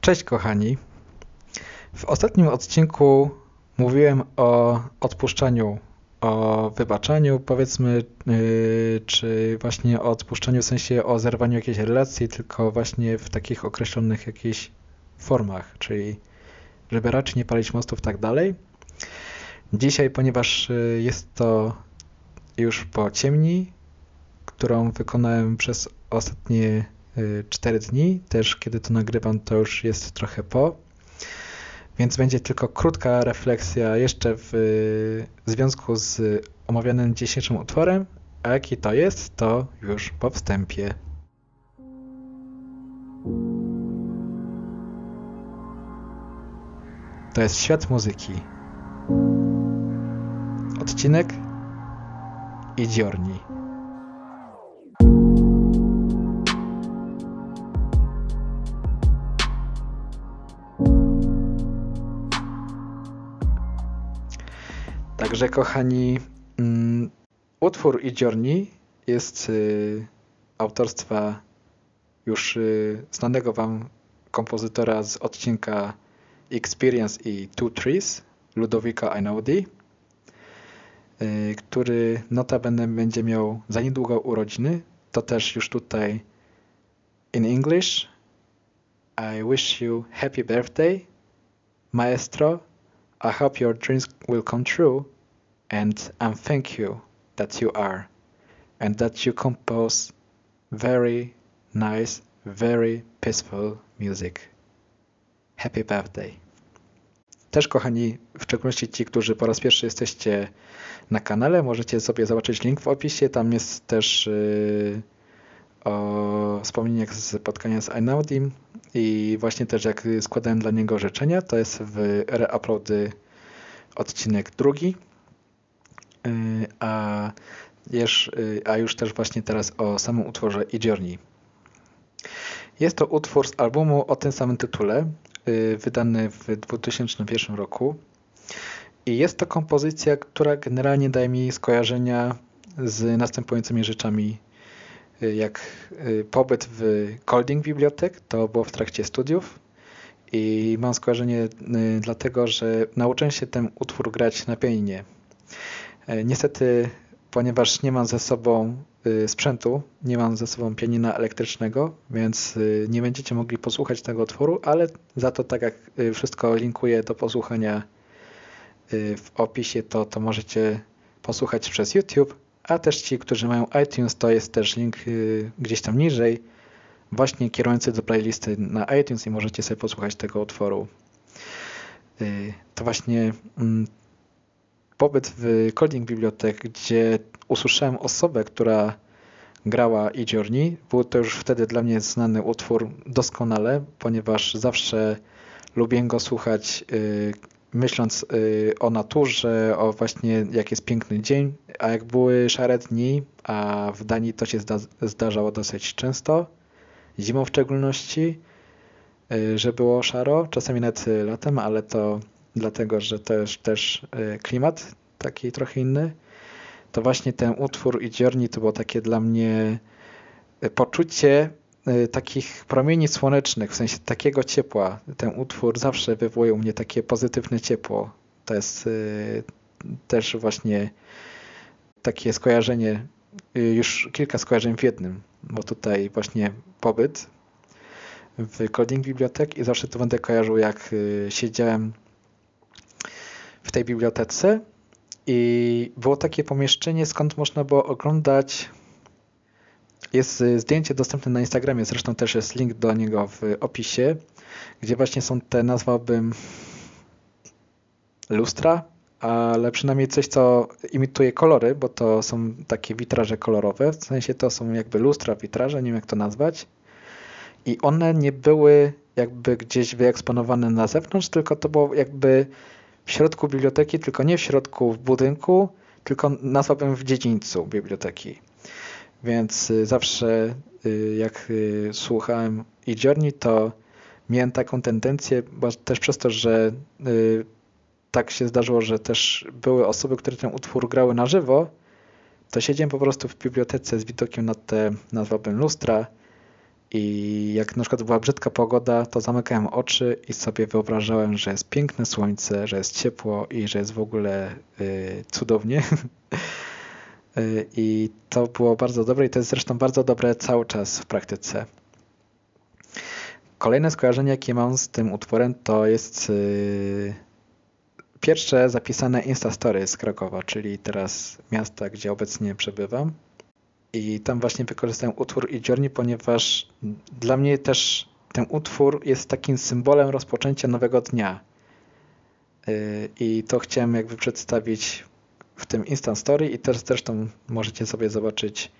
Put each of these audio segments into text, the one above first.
Cześć kochani. W ostatnim odcinku mówiłem o odpuszczaniu, o wybaczaniu, powiedzmy, yy, czy właśnie o odpuszczaniu w sensie o zerwaniu jakiejś relacji, tylko właśnie w takich określonych jakichś formach, czyli żeby raczej nie palić mostów tak dalej. Dzisiaj, ponieważ yy, jest to już po ciemni, którą wykonałem przez ostatnie 4 dni. Też kiedy to nagrywam, to już jest trochę po. Więc będzie tylko krótka refleksja jeszcze w, w związku z omawianym dzisiejszym utworem. A jaki to jest, to już po wstępie. To jest świat muzyki. Odcinek i dziorni. Także kochani, um, utwór i Journey jest y, autorstwa już y, znanego wam kompozytora z odcinka Experience i Two Trees, Ludowika Einaudi, y, który notabene będzie miał za niedługo urodziny. To też już tutaj in English. I wish you happy birthday, maestro. I hope your dreams will come true and I thank you that you are and that you compose very nice, very peaceful music. Happy birthday. Też kochani, w szczególności ci, którzy po raz pierwszy jesteście na kanale, możecie sobie zobaczyć link w opisie. Tam jest też yy, o wspomnieniach z spotkania z Einaudim i właśnie też jak składałem dla niego życzenia. To jest w reuploady odcinek drugi. Y, a już, y, a już też właśnie teraz o samym utworze i Journey. Jest to utwór z albumu o tym samym tytule, y, wydany w 2001 roku. I jest to kompozycja, która generalnie daje mi skojarzenia z następującymi rzeczami, jak pobyt w Colding Bibliotek, to było w trakcie studiów. I mam skojarzenie dlatego, że nauczyłem się ten utwór grać na pianinie. E, niestety, ponieważ nie mam ze sobą y, sprzętu, nie mam ze sobą pianina elektrycznego, więc y, nie będziecie mogli posłuchać tego utworu, ale za to tak jak y, wszystko linkuję do posłuchania w opisie, to, to możecie posłuchać przez YouTube, a też ci, którzy mają iTunes, to jest też link gdzieś tam niżej, właśnie kierujący do playlisty na iTunes i możecie sobie posłuchać tego utworu. To właśnie mm, pobyt w Coding Bibliotek, gdzie usłyszałem osobę, która grała i Journey. Był to już wtedy dla mnie znany utwór doskonale, ponieważ zawsze lubię go słuchać yy, myśląc yy, o naturze, o właśnie jak jest piękny dzień, a jak były szare dni, a w Danii to się zda zdarzało dosyć często, zimą w szczególności, yy, że było szaro, czasami nawet latem, ale to dlatego że to jest też e, klimat taki trochę inny, to właśnie ten utwór i Journey to było takie dla mnie e, poczucie e, takich promieni słonecznych, w sensie takiego ciepła. Ten utwór zawsze wywołuje u mnie takie pozytywne ciepło. To jest też właśnie takie skojarzenie, już kilka skojarzeń w jednym, bo tutaj właśnie pobyt w Coding Bibliotek i zawsze to będę kojarzył, jak siedziałem w tej bibliotece i było takie pomieszczenie, skąd można było oglądać jest zdjęcie dostępne na Instagramie, zresztą też jest link do niego w opisie, gdzie właśnie są te, nazwałbym lustra, ale przynajmniej coś, co imituje kolory, bo to są takie witraże kolorowe, w sensie to są jakby lustra, witraże, nie wiem jak to nazwać. I one nie były jakby gdzieś wyeksponowane na zewnątrz, tylko to było jakby w środku biblioteki, tylko nie w środku w budynku, tylko nazwałbym w dziedzińcu biblioteki. Więc y, zawsze y, jak y, słuchałem i Journey, to miałem taką tendencję, bo też przez to, że tak się zdarzyło, że też były osoby, które ten utwór grały na żywo, to siedziałem po prostu w bibliotece z widokiem na te, nazwałbym lustra I jak na przykład była brzydka pogoda, to zamykałem oczy i sobie wyobrażałem, że jest piękne słońce, że jest ciepło i że jest w ogóle y, cudownie. Y, I to było bardzo dobre i to jest zresztą bardzo dobre cały czas w praktyce. Kolejne skojarzenie, jakie mam z tym utworem, to jest y, pierwsze zapisane Instastory z Krakowa, czyli teraz miasta, gdzie obecnie przebywam. I tam właśnie wykorzystałem utwór i Journey, ponieważ dla mnie też ten utwór jest takim symbolem rozpoczęcia nowego dnia. Y, I to chciałem jakby przedstawić w tym Instant Story i też zresztą możecie sobie zobaczyć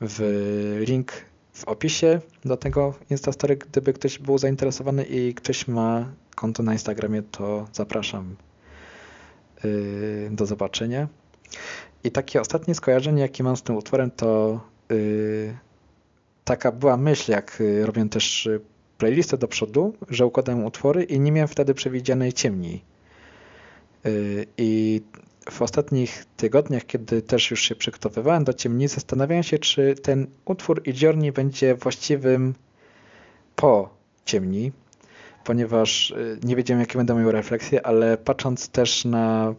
w link w opisie do tego Instastory, gdyby ktoś był zainteresowany i ktoś ma konto na Instagramie, to zapraszam y, do zobaczenia. I takie ostatnie skojarzenie, jakie mam z tym utworem, to yy, taka była myśl, jak y, robię też y, playlistę do przodu, że układałem utwory i nie miałem wtedy przewidzianej ciemni. Yy, I w ostatnich tygodniach, kiedy też już się przygotowywałem do ciemni, zastanawiałem się, czy ten utwór i Journey będzie właściwym po ciemni, ponieważ y, nie wiedziałem, jakie będą miały refleksje, ale patrząc też na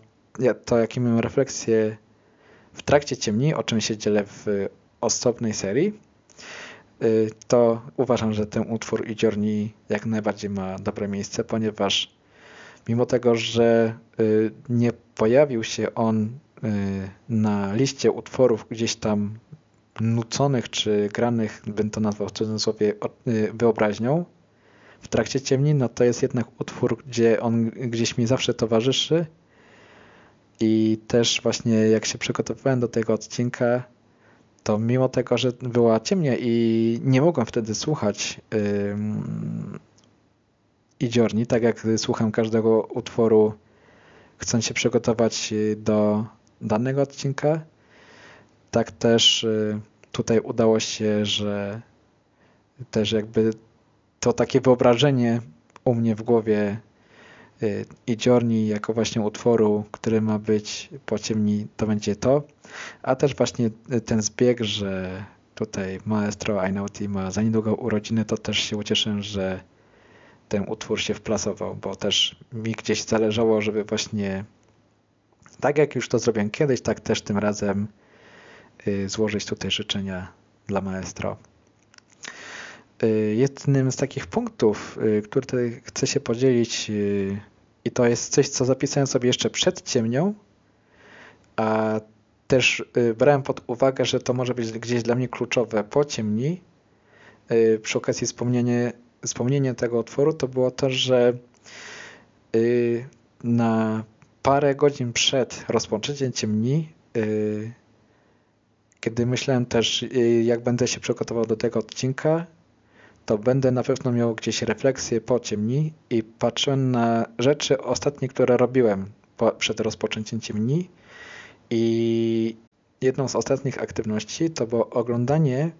to, jakie miałem refleksje w trakcie ciemni, o czym się dzielę w osobnej serii, y, to uważam, że ten utwór i Journey jak najbardziej ma dobre miejsce, ponieważ mimo tego, że y, nie pojawił się on y, na liście utworów gdzieś tam nuconych czy granych, bym to nazwał w cudzysłowie, wyobraźnią w trakcie ciemni, no to jest jednak utwór, gdzie on gdzieś mi zawsze towarzyszy i też właśnie jak się przygotowywałem do tego odcinka, to mimo tego, że była ciemnia i nie mogłem wtedy słuchać Idziorni, tak jak słucham każdego utworu, chcąc się przygotować do danego odcinka, tak też yy, tutaj udało się, że też jakby to takie wyobrażenie u mnie w głowie Y, i Journey jako właśnie utworu, który ma być po ciemni, to będzie to. A też właśnie ten zbieg, że tutaj maestro Ainauti ma za niedługo urodziny, to też się ucieszę, że ten utwór się wplasował, bo też mi gdzieś zależało, żeby właśnie tak jak już to zrobiłem kiedyś, tak też tym razem y, złożyć tutaj życzenia dla maestro. Y, jednym z takich punktów, y, który chcę się podzielić y, i to jest coś, co zapisałem sobie jeszcze przed ciemnią, a też brałem pod uwagę, że to może być gdzieś dla mnie kluczowe po ciemni. Przy okazji wspomnienie, wspomnienie tego utworu to było to, że na parę godzin przed rozpoczęciem ciemni, kiedy myślałem też, jak będę się przygotował do tego odcinka, to będę na pewno miał gdzieś refleksję po ciemni i patrzyłem na rzeczy ostatnie, które robiłem po, przed rozpoczęciem ciemni i jedną z ostatnich aktywności to było oglądanie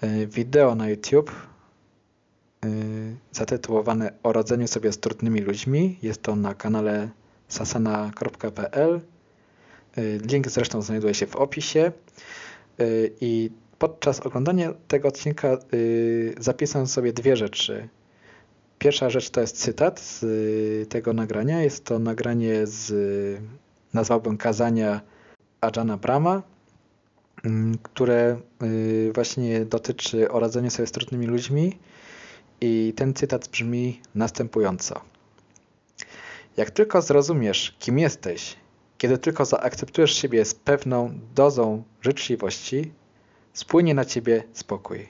e, wideo na YouTube e, zatytułowane O radzeniu sobie z trudnymi ludźmi. Jest to na kanale sasana.pl. E, link zresztą znajduje się w opisie. I podczas oglądania tego odcinka yy, zapisałem sobie dwie rzeczy. Pierwsza rzecz to jest cytat z y, tego nagrania. Jest to nagranie z, nazwałbym kazania Ajana Brahma, mm, które y, właśnie dotyczy o radzeniu sobie z trudnymi ludźmi. I ten cytat brzmi następująco. Jak tylko zrozumiesz, kim jesteś, kiedy tylko zaakceptujesz siebie z pewną dozą życzliwości, spłynie na ciebie spokój.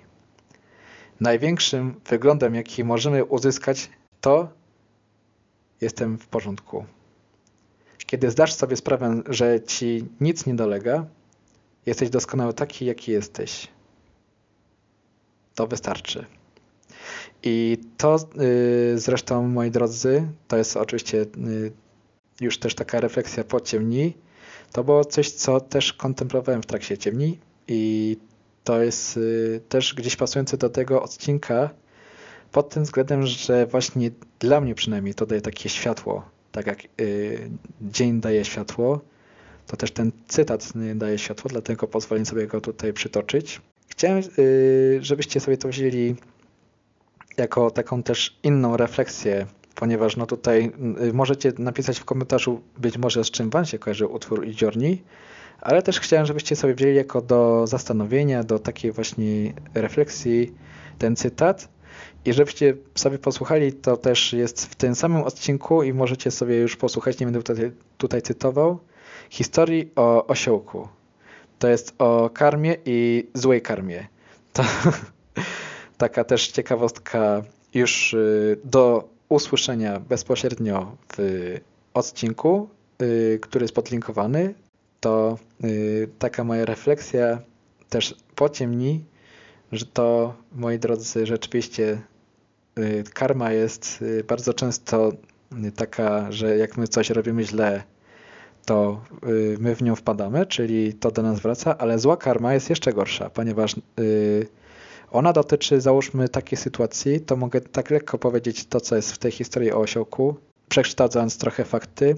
Największym wyglądem, jaki możemy uzyskać, to jestem w porządku. Kiedy zdasz sobie sprawę, że ci nic nie dolega, jesteś doskonały taki, jaki jesteś. To wystarczy. I to yy, zresztą, moi drodzy, to jest oczywiście yy, już też taka refleksja po ciemni. To było coś, co też kontemplowałem w trakcie ciemni i to jest y, też gdzieś pasujące do tego odcinka pod tym względem, że właśnie dla mnie przynajmniej to daje takie światło. Tak jak y, dzień daje światło, to też ten cytat daje światło, dlatego pozwolę sobie go tutaj przytoczyć. chciałem, y, żebyście sobie to wzięli jako taką też inną refleksję, ponieważ no tutaj możecie napisać w komentarzu być może z czym wam się kojarzy utwór i ale też chciałem, żebyście sobie wzięli jako do zastanowienia, do takiej właśnie refleksji ten cytat i żebyście sobie posłuchali, to też jest w tym samym odcinku i możecie sobie już posłuchać, nie będę tutaj, tutaj cytował, historii o osiołku. To jest o karmie i złej karmie. To taka też ciekawostka już y, do usłyszenia bezpośrednio w odcinku, y, który jest podlinkowany. To y, taka moja refleksja też pociemni, że to, moi drodzy, rzeczywiście karma jest bardzo często taka, że jak my coś robimy źle, to y, my w nią wpadamy, czyli to do nas wraca, ale zła karma jest jeszcze gorsza, ponieważ y, ona dotyczy, załóżmy, takiej sytuacji, to mogę tak lekko powiedzieć to, co jest w tej historii o osiołku, przekształcając trochę fakty,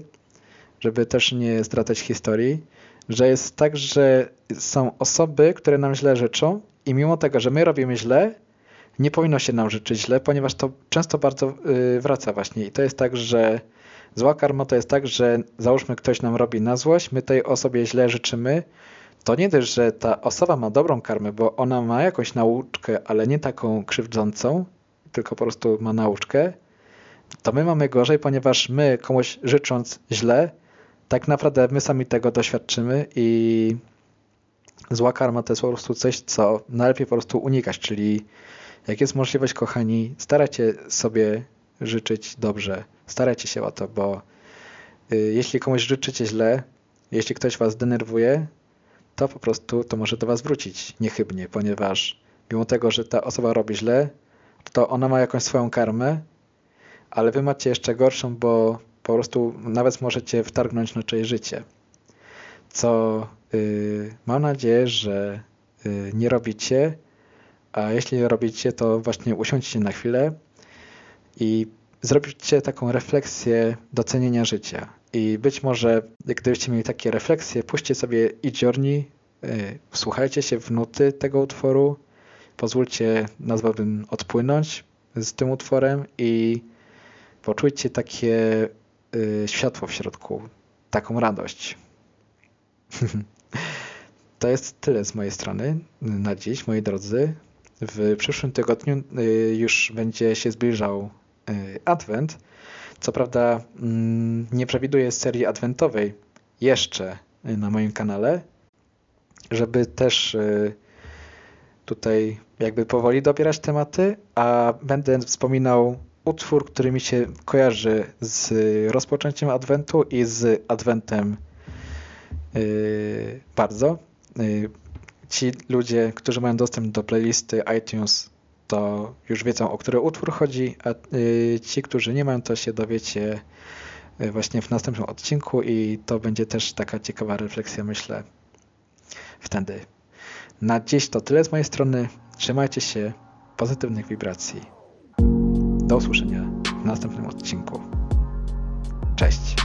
żeby też nie zdradzać historii, że jest tak, że są osoby, które nam źle życzą i mimo tego, że my robimy źle, nie powinno się nam życzyć źle, ponieważ to często bardzo y, wraca właśnie. I to jest tak, że Zła karma to jest tak, że załóżmy ktoś nam robi na złość, my tej osobie źle życzymy, to nie też, że ta osoba ma dobrą karmę, bo ona ma jakąś nauczkę, ale nie taką krzywdzącą, tylko po prostu ma nauczkę, to my mamy gorzej, ponieważ my komuś życząc źle, tak naprawdę my sami tego doświadczymy i zła karma to jest po prostu coś, co najlepiej po prostu unikać, czyli jak jest możliwość, kochani, starajcie sobie życzyć dobrze. Starajcie się o to, bo y, jeśli komuś życzycie źle, jeśli ktoś was denerwuje, to po prostu to może do was wrócić niechybnie, ponieważ mimo tego, że ta osoba robi źle, to ona ma jakąś swoją karmę, ale wy macie jeszcze gorszą, bo po prostu nawet możecie wtargnąć na czyjeś życie. Co yy, mam nadzieję, że yy, nie robicie, a jeśli robicie, to właśnie usiądźcie na chwilę i zrobicie taką refleksję docenienia życia. I być może, gdybyście mieli takie refleksje, puśćcie sobie i Journey, y, wsłuchajcie się w nuty tego utworu, pozwólcie, nazwałbym, odpłynąć z tym utworem i poczujcie takie y, światło w środku, taką radość. to jest tyle z mojej strony na dziś, moi drodzy. W przyszłym tygodniu y, już będzie się zbliżał Y, adwent. Co prawda mm, nie przewiduję serii adwentowej jeszcze na moim kanale, żeby też tutaj jakby powoli dobierać tematy, a będę wspominał utwór, który mi się kojarzy z rozpoczęciem adwentu i z adwentem y, bardzo. Ci ludzie, którzy mają dostęp do playlisty iTunes to już wiedzą, o który utwór chodzi, a y, ci, którzy nie mają, to się dowiecie y, właśnie w następnym odcinku i to będzie też taka ciekawa refleksja, myślę, wtedy. Na dziś to tyle z mojej strony. Trzymajcie się pozytywnych wibracji. Do usłyszenia w następnym odcinku. Cześć.